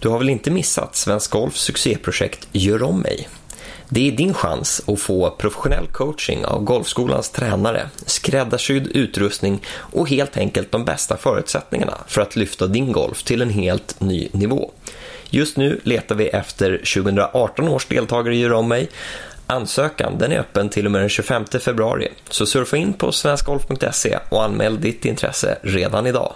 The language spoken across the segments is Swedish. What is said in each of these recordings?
Du har väl inte missat Svensk Golfs succéprojekt Gör om mig? Det är din chans att få professionell coaching av Golfskolans tränare, skräddarsydd utrustning och helt enkelt de bästa förutsättningarna för att lyfta din golf till en helt ny nivå. Just nu letar vi efter 2018 års deltagare i Gör om mig. Ansökan den är öppen till och med den 25 februari, så surfa in på svenskgolf.se och anmäl ditt intresse redan idag.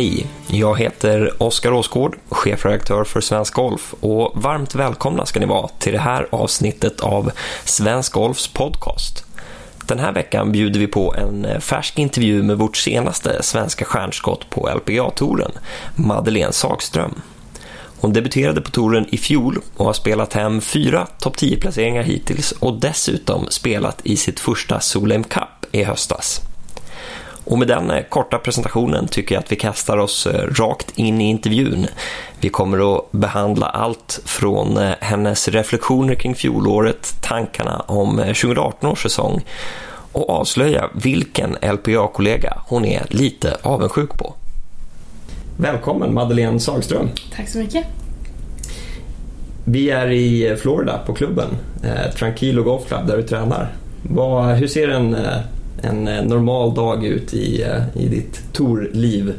Hej, jag heter Oskar Åsgård, chefredaktör för Svensk Golf och varmt välkomna ska ni vara till det här avsnittet av Svensk Golfs podcast. Den här veckan bjuder vi på en färsk intervju med vårt senaste svenska stjärnskott på LPGA-touren, Madeleine Sagström. Hon debuterade på touren i fjol och har spelat hem fyra topp 10-placeringar hittills och dessutom spelat i sitt första Solheim Cup i höstas. Och med den eh, korta presentationen tycker jag att vi kastar oss eh, rakt in i intervjun. Vi kommer att behandla allt från eh, hennes reflektioner kring fjolåret, tankarna om 2018 års säsong och avslöja vilken LPA-kollega hon är lite avundsjuk på. Välkommen Madeleine Sagström. Tack så mycket. Vi är i Florida på klubben, eh, Tranquilo Golf Club där du tränar. Vad, hur ser en en eh, normal dag ut i, eh, i ditt torliv?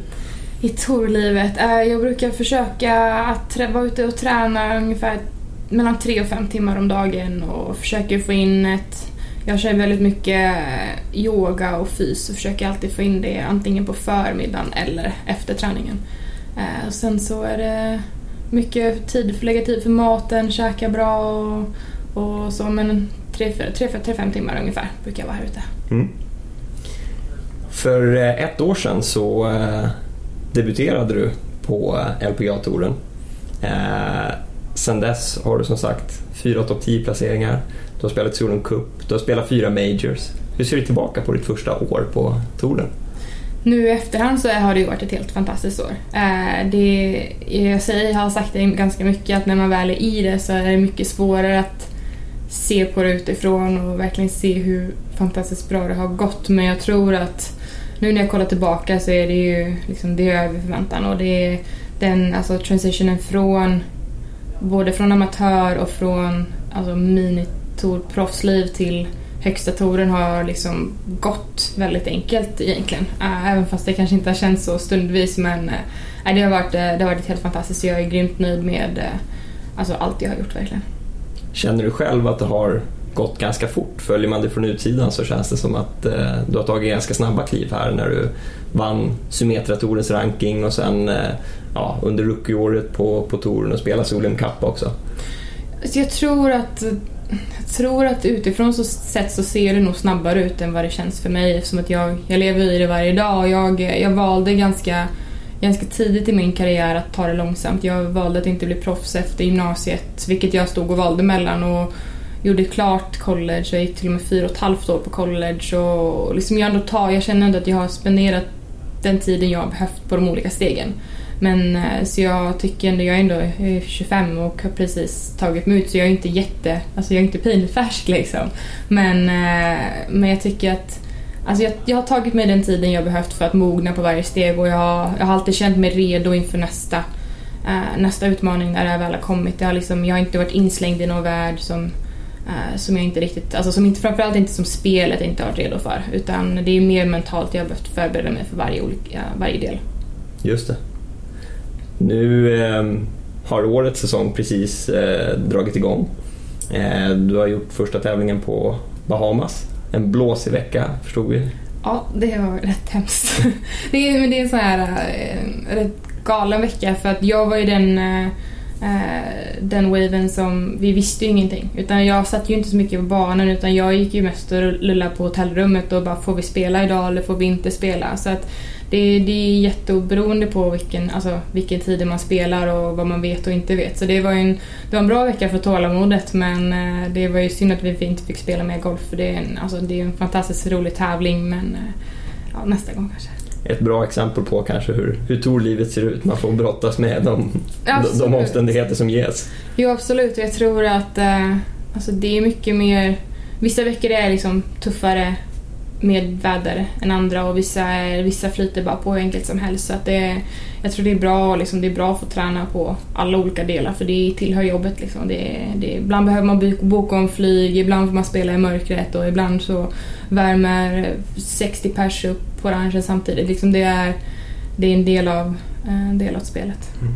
I torlivet? Eh, jag brukar försöka att vara ute och träna ungefär mellan tre och fem timmar om dagen och försöker få in ett jag kör väldigt mycket yoga och fys och försöker alltid få in det antingen på förmiddagen eller efter träningen. Och sen så är det mycket tid, för lägga tid för maten, käka bra och, och så men tre, tre, tre, fem timmar ungefär brukar jag vara här ute. Mm. För eh, ett år sedan så eh, debuterade du på eh, LPGA-touren. Sen dess har du som sagt fyra topp 10-placeringar. Du har spelat Solon Cup, du har spelat fyra Majors. Hur ser du tillbaka på ditt första år på touren? Nu i efterhand så har det ju varit ett helt fantastiskt år. Det, jag, säger, jag har sagt det ganska mycket att när man väl är i det så är det mycket svårare att se på det utifrån och verkligen se hur fantastiskt bra det har gått. Men jag tror att nu när jag kollar tillbaka så är det ju liksom, det är över förväntan och det är den alltså transitionen från både från amatör och från alltså, minitour proffsliv till högsta touren har liksom gått väldigt enkelt egentligen. Även fast det kanske inte har känts så stundvis men äh, det, har varit, det har varit helt fantastiskt. Jag är grymt nöjd med alltså, allt jag har gjort verkligen. Känner du själv att det har gått ganska fort. Följer man det från utsidan så känns det som att eh, du har tagit ganska snabba kliv här när du vann Symmetra-tourens ranking och sen eh, ja, under rookieåret på, på touren och spelade Solheim Cup också. Alltså, jag tror att jag tror att utifrån så sett så ser det nog snabbare ut än vad det känns för mig eftersom att jag, jag lever i det varje dag och jag, jag valde ganska, ganska tidigt i min karriär att ta det långsamt. Jag valde att inte bli proffs efter gymnasiet, vilket jag stod och valde mellan. Och gjorde klart college, jag gick till och med fyra och ett halvt år på college och liksom jag, ändå tar, jag känner ändå att jag har spenderat den tiden jag har behövt på de olika stegen. Men eh, så jag tycker ändå, jag är ändå jag är 25 och har precis tagit mig ut så jag är inte jätte, alltså jag är inte pinfärsk liksom. Men, eh, men jag tycker att Alltså jag, jag har tagit mig den tiden jag behövt för att mogna på varje steg och jag har, jag har alltid känt mig redo inför nästa, eh, nästa utmaning när det väl har kommit. Jag har, liksom, jag har inte varit inslängd i någon värld som som jag inte riktigt, alltså som inte, framförallt inte som spelet inte varit redo för. Utan det är mer mentalt jag har behövt förbereda mig för varje, olika, varje del. Just det. Nu eh, har årets säsong precis eh, dragit igång. Eh, du har gjort första tävlingen på Bahamas. En blåsig vecka förstod vi. Ja, det var rätt hemskt. det, är, men det är en sån här äh, rätt galen vecka för att jag var ju den eh, Eh, den waven som, vi visste ju ingenting. Utan jag satt ju inte så mycket på banan utan jag gick ju mest och lullade på hotellrummet och bara får vi spela idag eller får vi inte spela? Så att det, det är jätteoberoende på vilken, alltså, vilken tid man spelar och vad man vet och inte vet. Så det var en, det var en bra vecka för tålamodet men eh, det var ju synd att vi inte fick spela mer golf för det är en, alltså, det är en fantastiskt rolig tävling men eh, ja, nästa gång kanske ett bra exempel på kanske hur, hur torlivet ser ut. Man får brottas med de, de, de omständigheter som ges. Jo absolut, jag tror att eh, alltså det är mycket mer... Vissa veckor är liksom tuffare med väder än andra och vissa, är, vissa flyter bara på hur enkelt som helst. Så att det, jag tror det är bra, liksom, det är bra att få träna på alla olika delar för det tillhör jobbet. Liksom. Det, det, ibland behöver man boka om flyg, ibland får man spela i mörkret och ibland så värmer 60 pers upp på ranchen samtidigt. Liksom det, är, det är en del av, en eh, del av spelet. Mm.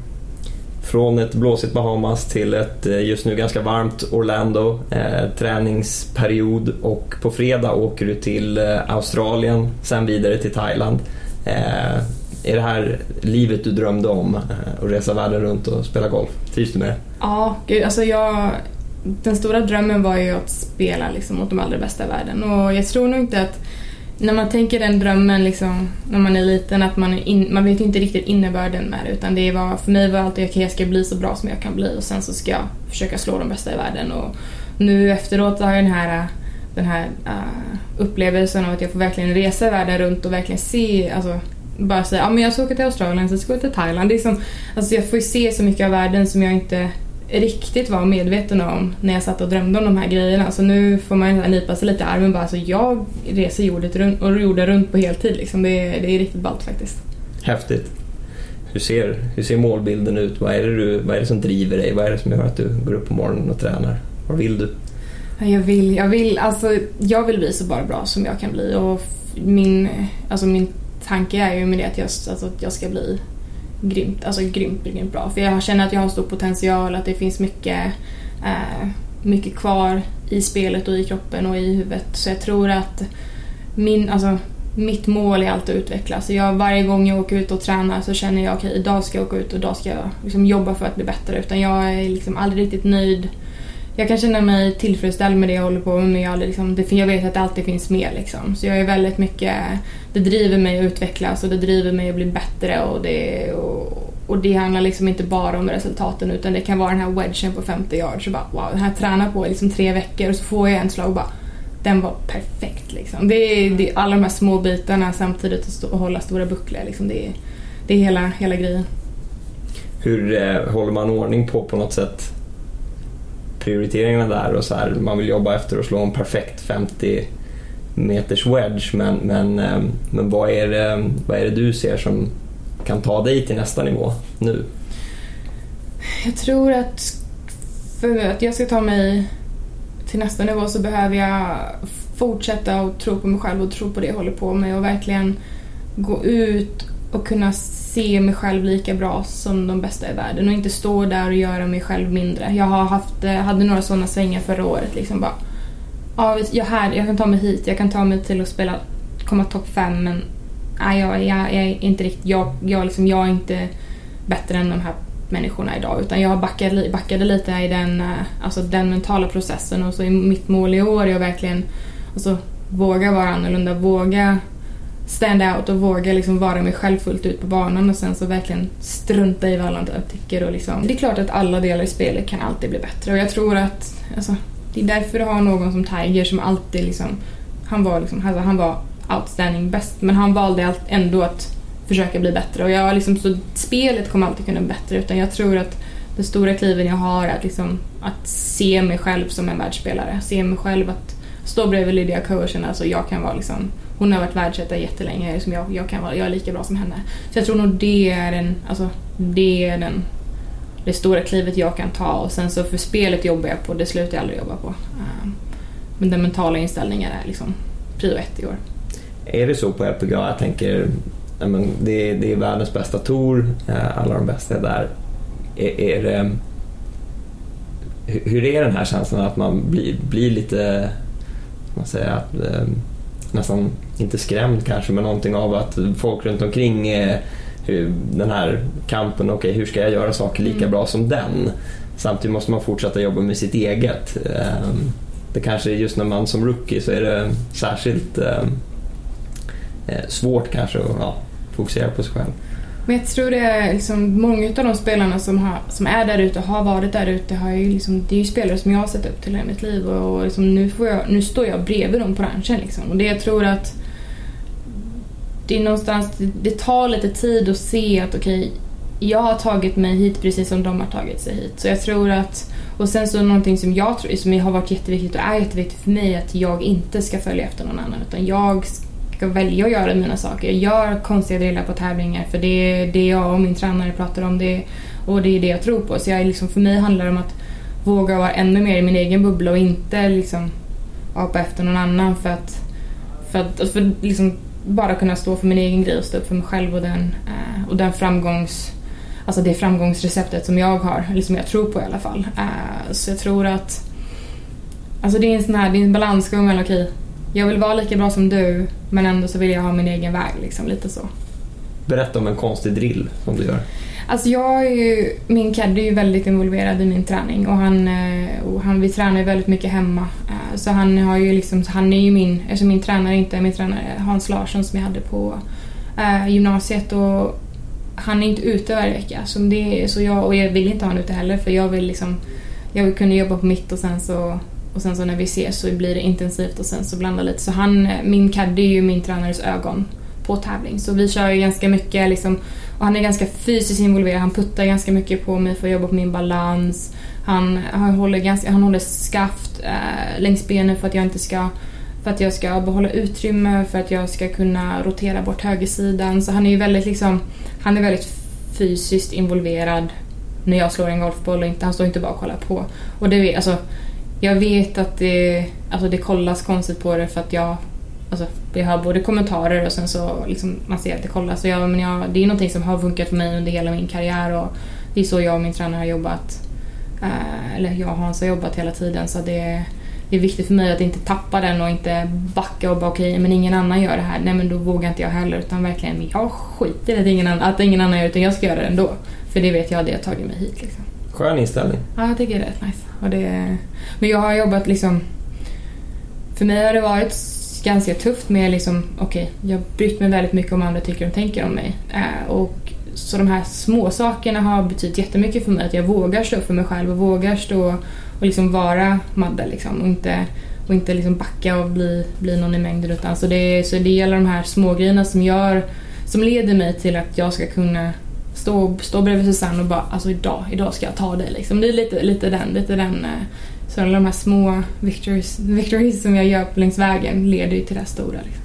Från ett blåsigt Bahamas till ett eh, just nu ganska varmt Orlando. Eh, träningsperiod och på fredag åker du till eh, Australien, sen vidare till Thailand. Eh, är det här livet du drömde om? Att resa världen runt och spela golf? Trivs du med det? Ja, gud, alltså jag, den stora drömmen var ju att spela liksom, mot de allra bästa i världen och jag tror nog inte att när man tänker den drömmen liksom, när man är liten att man, in, man vet inte riktigt innebörden med det utan det var, för mig var alltid okej, okay, jag ska bli så bra som jag kan bli och sen så ska jag försöka slå de bästa i världen och nu efteråt har jag den här, den här uh, upplevelsen av att jag får verkligen resa världen runt och verkligen se, alltså bara säga ja men jag ska åka till Australien, sen ska jag åka till Thailand. Det är som, alltså jag får ju se så mycket av världen som jag inte riktigt var medveten om när jag satt och drömde om de här grejerna. Så nu får man nypa sig lite i armen bara. Alltså jag reser jordet runt och jorden runt på heltid. Liksom. Det, är, det är riktigt ballt faktiskt. Häftigt. Hur ser, hur ser målbilden ut? Vad är, det du, vad är det som driver dig? Vad är det som gör att du går upp på morgonen och tränar? Vad vill du? Jag vill, jag vill, alltså, jag vill bli så bara bra som jag kan bli. Och min, alltså min tanke är ju med det att jag, alltså, att jag ska bli grymt, alltså grymt, grymt bra. För jag känner att jag har stor potential, att det finns mycket, eh, mycket kvar i spelet och i kroppen och i huvudet. Så jag tror att min, alltså, mitt mål är alltid att utvecklas. Så jag, varje gång jag åker ut och tränar så känner jag okej, okay, idag ska jag åka ut och idag ska jag liksom jobba för att bli bättre. Utan jag är liksom aldrig riktigt nöjd. Jag kan känna mig tillfredsställd med det jag håller på med men jag, liksom, det, jag vet att det alltid finns mer. Liksom. Så jag är väldigt mycket, det driver mig att utvecklas och det driver mig att bli bättre och det, och, och det handlar liksom inte bara om resultaten utan det kan vara den här wedgen på 50 yards. Så bara, wow, den här tränar på liksom tre veckor och så får jag en slag och bara den var perfekt. Liksom. Det, är, det är alla de här små bitarna samtidigt att stå och hålla stora bucklor. Liksom. Det, är, det är hela, hela grejen. Hur eh, håller man ordning på på något sätt prioriteringarna där och så här, man vill jobba efter att slå en perfekt 50 meters wedge men, men, eh, men vad, är det, vad är det du ser som kan ta dig till nästa nivå nu? Jag tror att för att jag ska ta mig till nästa nivå så behöver jag fortsätta att tro på mig själv och tro på det jag håller på med och verkligen gå ut och kunna se mig själv lika bra som de bästa i världen och inte stå där och göra mig själv mindre. Jag har haft, eh, hade några sådana svängar förra året. Liksom bara, ja, jag, här, jag kan ta mig hit, jag kan ta mig till att spela, komma topp fem men nej, jag, jag, jag, är inte riktigt, jag, jag, liksom, jag är inte bättre än de här människorna idag utan jag backade, backade lite i den, eh, alltså den mentala processen och så är mitt mål i år är att verkligen alltså, våga vara annorlunda, våga stand out och våga liksom vara mig själv fullt ut på banan och sen så verkligen strunta i vad alla andra tycker. Och liksom. Det är klart att alla delar i spelet kan alltid bli bättre och jag tror att alltså, det är därför du har någon som Tiger som alltid liksom, han var liksom, alltså, han var outstanding bäst men han valde ändå att försöka bli bättre och jag liksom, så spelet kommer alltid kunna bli bättre utan jag tror att det stora kliven jag har är att, liksom, att se mig själv som en världsspelare. Se mig själv att stå bredvid Lydia Ko och känna att alltså jag kan vara liksom hon har varit världsetta jättelänge, liksom jag, jag, kan vara, jag är lika bra som henne. Så jag tror nog det är, en, alltså, det, är den, det stora klivet jag kan ta och sen så för spelet jobbar jag på, det slutar jag aldrig jobba på. Ehm, men den mentala inställningen är liksom prio ett i år. Är det så på LPGA? Jag tänker, men det, är, det är världens bästa tour, eh, alla de bästa är där. Är, är det, hur är den här känslan att man blir, blir lite, man säger att ehm, nästan, inte skrämd kanske, men någonting av att folk runt omkring eh, den här kampen, okej okay, hur ska jag göra saker lika mm. bra som den? Samtidigt måste man fortsätta jobba med sitt eget. Ehm, det kanske just när man som rookie så är det särskilt ehm, eh, svårt kanske att ja, fokusera på sig själv. Men jag tror det är liksom, många av de spelarna som, har, som är där ute och har varit där ute, har ju liksom, det är ju spelare som jag har sett upp till i mitt liv och, och liksom, nu, får jag, nu står jag bredvid dem på ranchen. Liksom. Och det jag tror att det är någonstans, det, det tar lite tid att se att okej, okay, jag har tagit mig hit precis som de har tagit sig hit. Så jag tror att, och sen så någonting som jag tror, som har varit jätteviktigt och är jätteviktigt för mig, att jag inte ska följa efter någon annan utan jag ska välja att göra mina saker. Jag gör konstiga drillar på tävlingar för det är det jag och min tränare pratar om det, och det är det jag tror på. Så jag liksom, för mig handlar det om att våga vara ännu mer i min egen bubbla och inte liksom apa efter någon annan för att, för att för liksom bara kunna stå för min egen grej och stå upp för mig själv och den, eh, och den framgångs alltså det framgångsreceptet som jag har, eller som jag tror på i alla fall. Eh, så jag tror att alltså det är en sån här, det är en balansgång mellan okej, okay, jag vill vara lika bra som du men ändå så vill jag ha min egen väg liksom, lite så. Berätta om en konstig drill som du gör. Alltså jag är ju, min caddy är ju väldigt involverad i min träning och han, eh, och han vi tränar ju väldigt mycket hemma. Eh, så han har ju liksom, han är ju min, eftersom min tränare inte är min tränare, Hans Larsson som jag hade på äh, gymnasiet och han är inte ute varje vecka. Så, det, så jag, och jag vill inte ha honom ute heller för jag vill liksom jag vill kunna jobba på mitt och sen så och sen så när vi ses så blir det intensivt och sen så blandar lite. Så han, eh, min caddy är ju min tränares ögon på tävling. Så vi kör ju ganska mycket liksom, och han är ganska fysiskt involverad. Han puttar ganska mycket på mig för att jobba på min balans. Han, han, håller, ganska, han håller skaft eh, längs benen för att jag inte ska för att jag ska behålla utrymme, för att jag ska kunna rotera bort högersidan. Så han är ju väldigt liksom, han är väldigt fysiskt involverad när jag slår en golfboll och inte, han står inte bara och kollar på. Och det, alltså, jag vet att det, alltså det kollas konstigt på det för att jag Alltså, jag har både kommentarer och sen så liksom man ser att det kollas. Så jag, men jag, det är någonting som har funkat för mig under hela min karriär och det är så jag och min tränare har jobbat. Eh, eller jag och Hans har jobbat hela tiden så det, det är viktigt för mig att inte tappa den och inte backa och bara okej, okay, men ingen annan gör det här. Nej men då vågar inte jag heller utan verkligen, jag skiter i att ingen, annan, att ingen annan gör det utan jag ska göra det ändå. För det vet jag, det har tagit mig hit liksom. Skön inställning. Ja, jag tycker det är rätt nice. Och det, men jag har jobbat liksom... För mig har det varit ganska tufft med liksom, okej, okay, jag har brytt mig väldigt mycket om vad andra tycker och tänker om mig. Eh, och så de här små sakerna har betytt jättemycket för mig. Att jag vågar stå för mig själv och vågar stå och liksom vara Madde liksom. Och inte, och inte liksom backa och bli, bli någon i mängden. Utan så det, så det är alla de här små grejerna som gör, som leder mig till att jag ska kunna stå, stå bredvid Susanne och bara alltså idag, idag ska jag ta dig liksom. Det är lite, lite den, lite den eh, så alla de här små victories, victories som jag gör längs vägen leder ju till det stora. Liksom.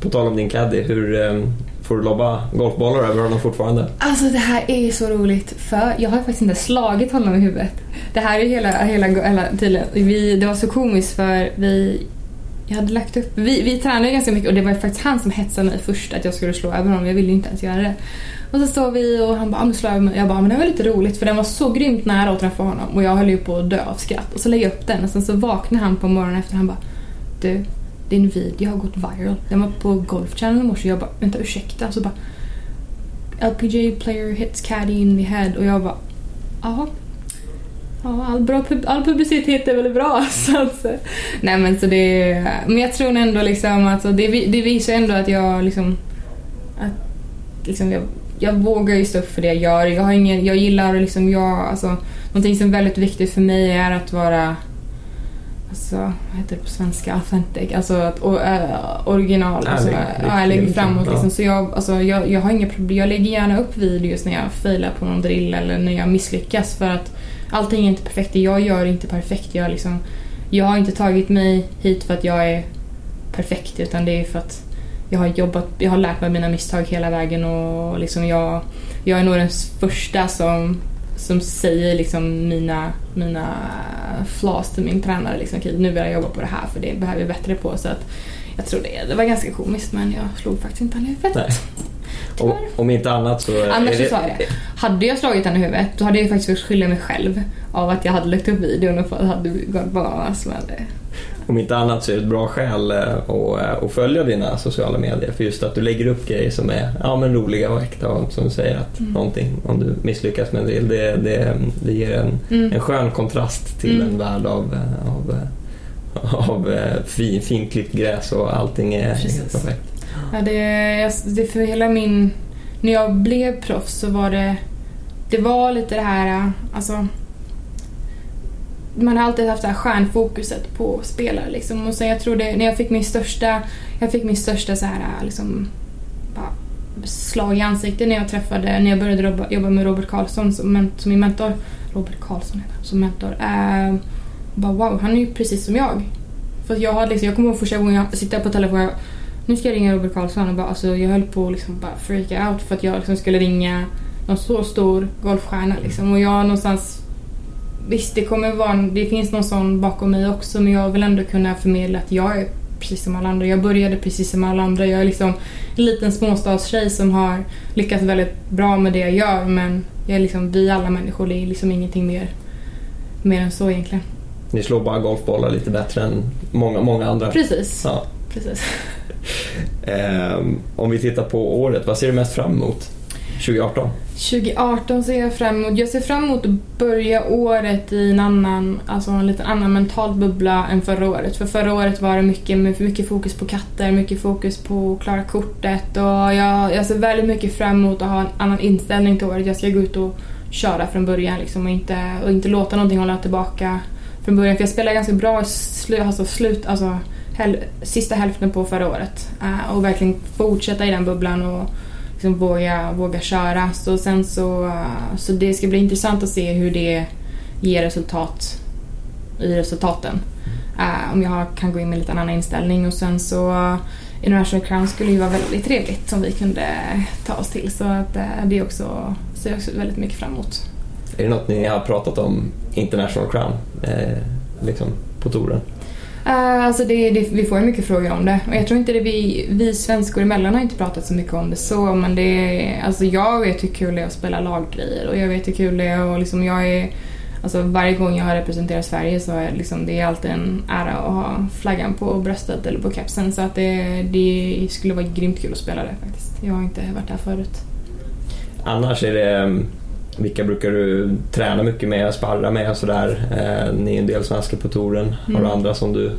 På tal om din caddy, hur um, får du lobba golfbollar över honom fortfarande? Alltså det här är så roligt för jag har faktiskt inte slagit honom i huvudet. Det här är hela, hela, hela tydligen, vi, det var så komiskt för vi jag hade lagt upp, vi, vi tränade ganska mycket och det var faktiskt han som hetsade mig först att jag skulle slå över honom. Jag ville inte ens göra det. Och så står vi och han bara, ah, slå över mig. Jag bara, ah, men det var lite roligt för den var så grymt nära att träffa honom och jag höll ju på att dö av skratt. Och så lägger jag upp den och sen så vaknar han på morgonen efter och han bara, du, din video har gått viral. Den var på Golf Channel i morse jag bara, vänta ursäkta. Så bara, LPGA player hits caddy in the head och jag bara, jaha Ja, all, bra, all publicitet är väl bra. Så att, nej men så det, men jag tror ändå liksom att det, det visar ändå att jag liksom, att liksom jag, jag vågar ju stå upp för det jag gör. Jag, har ingen, jag gillar liksom, jag, alltså, någonting som är väldigt viktigt för mig är att vara alltså, vad heter det på svenska? Authentic, alltså att, och, uh, original. Alltså, ja, jag lägger framåt liksom. Så jag, alltså, jag, jag har inga problem. Jag lägger gärna upp videos när jag failar på någon drill eller när jag misslyckas för att allting är inte perfekt. Jag gör inte perfekt. Jag, liksom, jag har inte tagit mig hit för att jag är perfekt utan det är för att jag har jobbat, jag har lärt mig mina misstag hela vägen och liksom jag, jag är nog den första som, som säger liksom mina, mina flaws till min tränare. Liksom, okay, nu vill jag jobba på det här för det behöver jag bättre på. Så att jag tror det, det var ganska komiskt men jag slog faktiskt inte han i huvudet. Och, om inte annat så... Annars så sa jag det. Hade jag slagit henne i huvudet då hade jag faktiskt fått skylla mig själv av att jag hade lagt upp videon och hade gått bananas med det. Om inte annat så är det ett bra skäl eh, att, eh, att följa dina sociala medier för just att du lägger upp grejer som är ja, men roliga och äkta och som du säger att mm. någonting, om du misslyckas med en del, det, det, det ger en, mm. en skön kontrast till mm. en värld av, eh, av, av fin, finklippt gräs och allting är helt perfekt. Ja, det, det för hela min... När jag blev proffs så var det... Det var lite det här, alltså... Man har alltid haft det här stjärnfokuset på spelare liksom. Och sen jag tror det, när jag fick min största... Jag fick min största så här liksom slag i ansiktet när jag träffade, när jag började jobba, jobba med Robert Karlsson som, som min mentor. Robert Karlsson heter som mentor. Äh, bara wow, han är ju precis som jag. För jag, hade liksom, jag kommer ihåg första gången jag sitter på telefonen nu ska jag ringa Robert Karlsson och bara, alltså, jag höll på att liksom bara freaka out för att jag liksom skulle ringa någon så stor golfstjärna liksom. Och jag någonstans Visst, det kommer vara det finns någon sån bakom mig också men jag vill ändå kunna förmedla att jag är precis som alla andra. Jag började precis som alla andra. Jag är liksom en liten småstadstjej som har lyckats väldigt bra med det jag gör men jag är liksom, vi alla människor, det är liksom ingenting mer, mer än så egentligen. Ni slår bara golfbollar lite bättre än många, många andra. Precis. Ja. Precis. um, om vi tittar på året, vad ser du mest fram emot? 2018? 2018 ser jag fram emot. Jag ser fram emot att börja året i en annan, alltså en lite annan mental bubbla än förra året. För förra året var det mycket, mycket fokus på katter, mycket fokus på att klara kortet och jag, jag ser väldigt mycket fram emot att ha en annan inställning till året. Jag ska gå ut och köra från början liksom och inte, och inte låta någonting hålla tillbaka från början. För jag spelade ganska bra i slu, alltså slut, alltså häl, sista hälften på förra året uh, och verkligen fortsätta i den bubblan och liksom våga, våga köra. Så sen så, så det ska bli intressant att se hur det ger resultat i resultaten. Uh, om jag kan gå in med lite annan inställning och sen så International Crown skulle ju vara väldigt trevligt som vi kunde ta oss till så att uh, det också ser jag också väldigt mycket fram emot. Är det något ni har pratat om International Crown eh, liksom på touren? Uh, alltså det, det, vi får ju mycket frågor om det och jag tror inte det vi, vi svenskor emellan har inte pratat så mycket om det så men det alltså jag vet hur kul det är att spela laggrejer och jag vet hur kul det är och liksom jag är Alltså varje gång jag har representerat Sverige så är liksom, det är alltid en ära att ha flaggan på bröstet eller på kepsen så att det, det skulle vara grymt kul att spela det faktiskt. Jag har inte varit där förut. Annars är det mm, vilka brukar du träna mycket med, sparra med och sådär? Eh, ni är en del svenskar på touren. Mm. Har du mm. andra som du,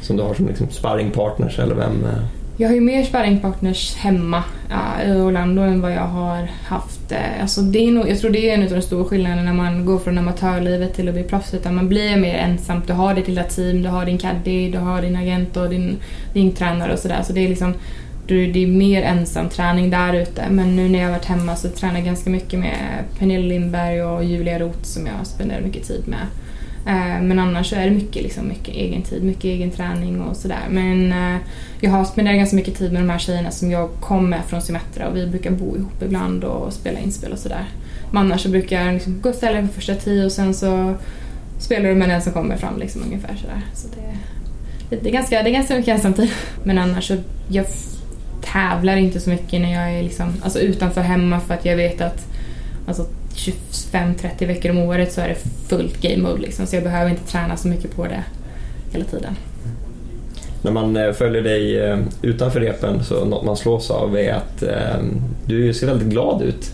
som du har som liksom sparringpartners eller vem? Eh? Jag har ju mer sparringpartners hemma uh, i Orlando än vad jag har haft. Alltså det är nog, jag tror det är en av de stora skillnaderna när man går från amatörlivet till att bli proffs. Utan man blir mer ensam. Du har ditt lilla team, du har din caddy, du har din agent och din, din tränare och sådär. Så det är liksom det är mer ensamträning där ute. Men nu när jag har varit hemma så tränar jag ganska mycket med Pernilla Lindberg och Julia Roth som jag spenderar mycket tid med. Eh, men annars så är det mycket, liksom, mycket egen tid, mycket egen träning och sådär. Men eh, jag har spenderat ganska mycket tid med de här tjejerna som jag kom med från Symmetra och vi brukar bo ihop ibland och spela inspel och sådär. Men annars så brukar jag liksom gå och ställa mig på första tio och sen så spelar du med den som kommer fram liksom ungefär sådär. Så det, det, är ganska, det är ganska mycket ensamtid. Men annars så jag tävlar inte så mycket när jag är liksom, alltså utanför hemma för att jag vet att alltså 25-30 veckor om året så är det fullt game mode liksom, så jag behöver inte träna så mycket på det hela tiden. När man eh, följer dig eh, utanför repen så något man slås av är att eh, du ser väldigt glad ut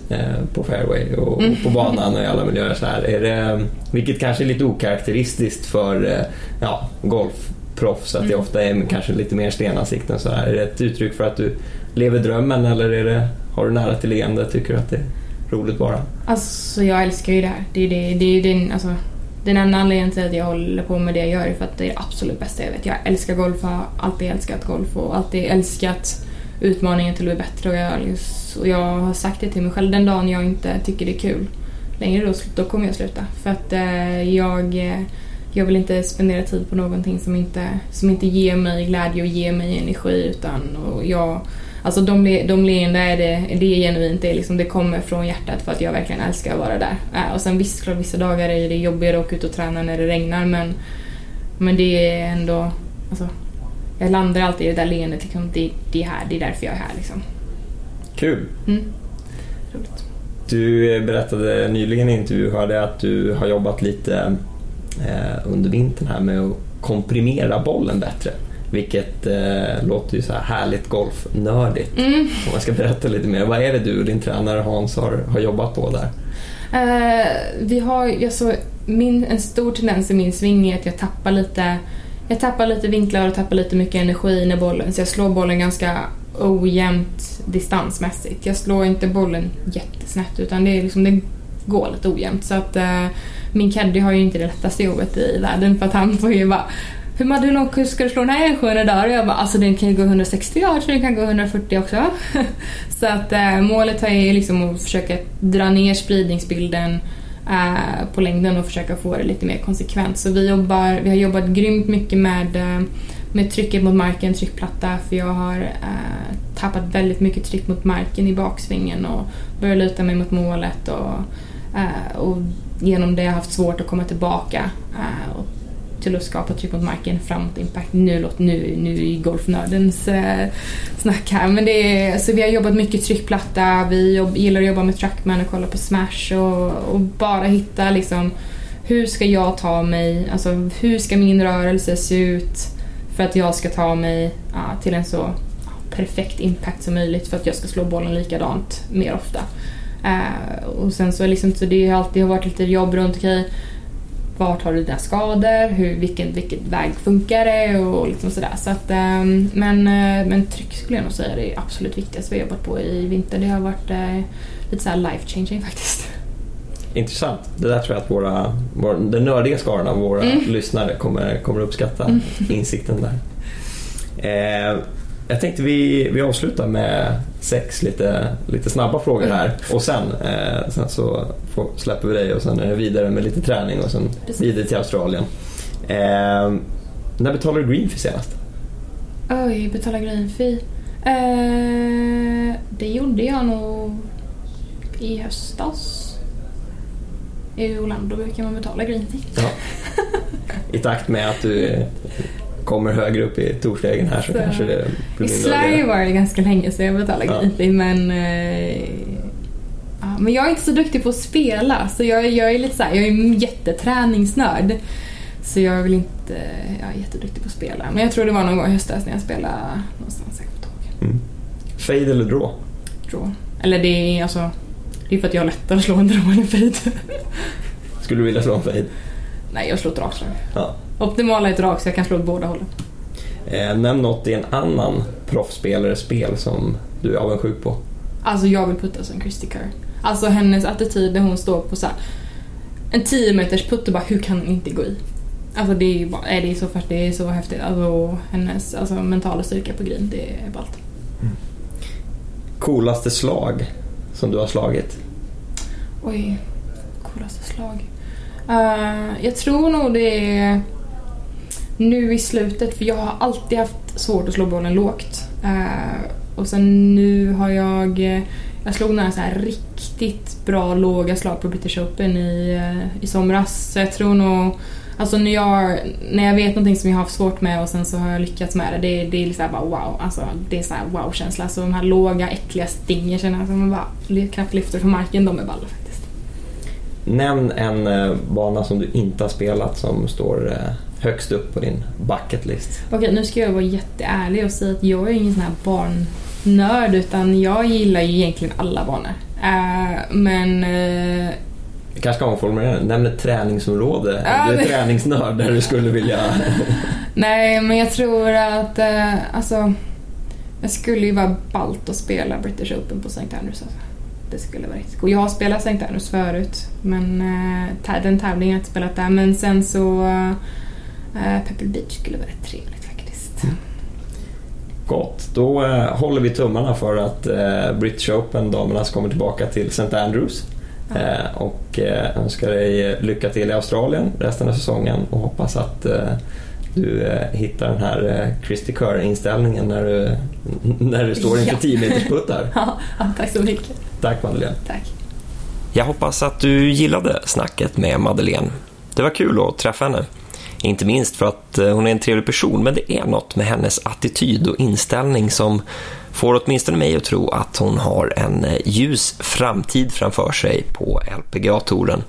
på fairway och mm. på banan och i alla miljöer. Så här. Är det, vilket kanske är lite okaraktäristiskt för ja, golf proffs, att det mm. ofta är kanske lite mer stenansikten. Så här. Är det ett uttryck för att du lever drömmen eller är det, har du nära till leende? Tycker du att det är roligt bara? Alltså jag älskar ju det här. Det är, det, det är den, alltså, den enda anledningen till att jag håller på med det jag gör är för att det är det absolut bästa jag vet. Jag älskar golf och har alltid älskat golf och alltid älskat utmaningen till att bli bättre och jag, och jag har sagt det till mig själv, den dagen jag inte tycker det är kul längre då, då kommer jag sluta. För att eh, jag eh, jag vill inte spendera tid på någonting som inte, som inte ger mig glädje och ger mig energi utan och jag Alltså de, de leenden är det, det är genuint, det, är liksom, det kommer från hjärtat för att jag verkligen älskar att vara där. Äh, och sen visst, klart vissa dagar är det jobbigare att åka ut och träna när det regnar men, men det är ändå, alltså, jag landar alltid i det där leendet, liksom, det, det, är här, det är därför jag är här liksom. Kul! Mm. Roligt. Du berättade nyligen i en intervju hörde att du har jobbat lite eh, under vintern här med att komprimera bollen bättre. Vilket eh, låter ju så här härligt golfnördigt. Mm. Om man ska berätta lite mer. Vad är det du och din tränare Hans har, har jobbat på där? Uh, vi har, alltså, min, en stor tendens i min sving är att jag tappar lite jag tappar lite vinklar och tappar lite mycket energi när bollen så jag slår bollen ganska ojämnt distansmässigt. Jag slår inte bollen jättesnett utan det, är liksom, det går lite ojämnt så att eh, min caddy har ju inte det lättaste jobbet i världen för att han får ju bara hur Madde, hur långt ska du slå den här en 700 dagar? Och jag bara, alltså den kan ju gå 160 yards så den kan gå 140 också. så att eh, målet är ju liksom att försöka dra ner spridningsbilden eh, på längden och försöka få det lite mer konsekvent. Så vi, jobbar, vi har jobbat grymt mycket med, eh, med trycket mot marken, tryckplatta, för jag har eh, tappat väldigt mycket tryck mot marken i baksvingen och börjat luta mig mot målet och, Eh, och genom det har jag haft svårt att komma tillbaka eh, och till att skapa tryck mot marken framåt impact. Nu låter nu, nu i golfnördens eh, snack här. Men det är, så vi har jobbat mycket tryckplatta, vi jobb, gillar att jobba med trackman och kolla på smash och, och, bara hitta liksom hur ska jag ta mig, alltså hur ska min rörelse se ut för att jag ska ta mig ja, till en så perfekt impact som möjligt för att jag ska slå bollen likadant mer ofta. Uh, och sen så liksom, så det har alltid varit lite jobb runt, okej, okay, vart har du dina skador, hur, vilken, vilken väg funkar det och liksom sådär. Så att, um, men, uh, men tryck skulle jag nog säga är det absolut viktigaste vi har jobbat på i vinter. Det har varit uh, lite såhär life changing faktiskt. Intressant. Det där tror jag att våra, våra den nördiga skaran av våra mm. lyssnare kommer, kommer uppskatta mm. insikten där. Eh, jag tänkte vi, vi avslutar med sex lite, lite snabba frågor här och sen, eh, sen så får, släpper vi dig och sen är det vidare med lite träning och sen Precis. vidare till Australien. Eh, när betalade du green fee senast? Oj, betala green fee? Eh, det gjorde jag nog i höstas. I Orlando brukar man betala green fee. Ja. I takt med att du kommer högre upp i torsvägen här så, så kanske det blir I Sverige var det ganska länge så jag betalade ja. lite men eh, ja, men jag är inte så duktig på att spela så jag, jag är lite så här, jag är en jätteträningsnörd. Så jag är väl inte jag är jätteduktig på att spela. Men jag tror det var någon gång i höstas när jag spelade någonstans, jag kommer mm. Fade eller draw? Draw. Eller det är alltså, det är för att jag har lättare att slå en draw än en fade. Skulle du vilja slå en fade? Nej, jag slår ett rakslag. Ja. Optimala är ett rak så jag kan slå åt båda hållen. Eh, nämn något i en annan proffsspelares spel som du är avundsjuk på. Alltså jag vill putta som Christy Kerr. Alltså hennes attityd när hon står på så här, en 10 meters putt och bara hur kan hon inte gå i? Alltså det är bara, det är så, det är så häftigt. Alltså hennes alltså, mentala styrka på green, det är ballt. Mm. Coolaste slag som du har slagit? Oj, coolaste slag. Uh, jag tror nog det är nu i slutet, för jag har alltid haft svårt att slå bollen lågt. Uh, och sen nu har jag, eh, jag slog några så här riktigt bra låga slag på British Open i, eh, i somras. Så jag tror nog, alltså när jag, när jag vet någonting som jag har haft svårt med och sen så har jag lyckats med det, det, det är liksom bara wow. Alltså det är så wow-känsla. Alltså de här låga äckliga stingerna som man bara knappt lyfter från marken, de är balla faktiskt. Nämn en bana som du inte har spelat som står högst upp på din bucket list? Okej, nu ska jag vara jätteärlig och säga att jag är ingen sån här barnnörd utan jag gillar ju egentligen alla banor. Uh, men... Uh, jag kanske ska omformulera Nämn ett träningsområde. Uh, du är träningsnörd där du skulle vilja... Nej, men jag tror att uh, alltså... Jag skulle ju vara ballt att spela British Open på St. Andrews. Alltså. Det skulle vara riktigt coolt. Jag har spelat St. Andrews förut, men uh, den tävlingen har jag inte spelat där. Men sen så... Uh, Eh, Pebble Beach skulle vara rätt trevligt faktiskt. Mm. Gott, då eh, håller vi tummarna för att eh, British Open, damerna, kommer tillbaka till St. Andrews. Ja. Eh, och eh, önskar dig lycka till i Australien resten av säsongen och hoppas att eh, du eh, hittar den här eh, Christy Kerr-inställningen när du, när du står inför ja. 10 meters puttar. ja, tack så mycket. Tack Madeleine. Tack. Jag hoppas att du gillade snacket med Madeleine. Det var kul att träffa henne. Inte minst för att eh, hon är en trevlig person, men det är något med hennes attityd och inställning som får åtminstone mig att tro att hon har en eh, ljus framtid framför sig på LPGA-touren.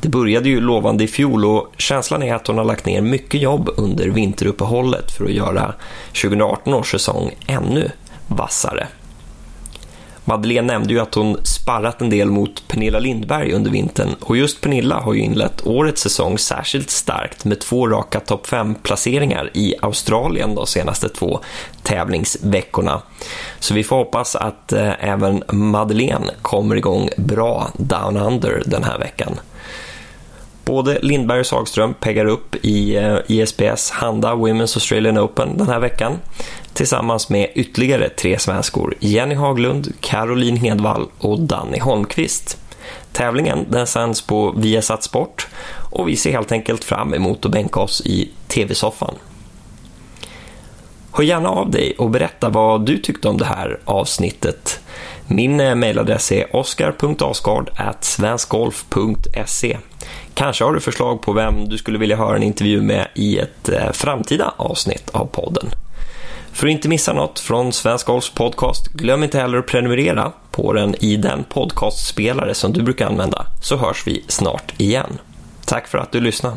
Det började ju lovande i fjol och känslan är att hon har lagt ner mycket jobb under vinteruppehållet för att göra 2018 års säsong ännu vassare. Madeleine nämnde ju att hon sparrat en del mot Pernilla Lindberg under vintern och just Pernilla har ju inlett årets säsong särskilt starkt med två raka topp 5-placeringar i Australien de senaste två tävlingsveckorna. Så vi får hoppas att eh, även Madeleine kommer igång bra down under den här veckan. Både Lindberg och Sagström peggar upp i eh, ISPS Handa Women's Australian Open den här veckan tillsammans med ytterligare tre svenskor, Jenny Haglund, Caroline Hedvall och Danny Holmqvist. Tävlingen den sänds på Viasat Sport och vi ser helt enkelt fram emot att bänka oss i tv-soffan. Hör gärna av dig och berätta vad du tyckte om det här avsnittet. Min eh, mejladress är oscar.asgard svenskgolf.se Kanske har du förslag på vem du skulle vilja höra en intervju med i ett eh, framtida avsnitt av podden. För att inte missa något från Svensk Golfs podcast, glöm inte heller att prenumerera på den i den podcastspelare som du brukar använda, så hörs vi snart igen. Tack för att du lyssnade.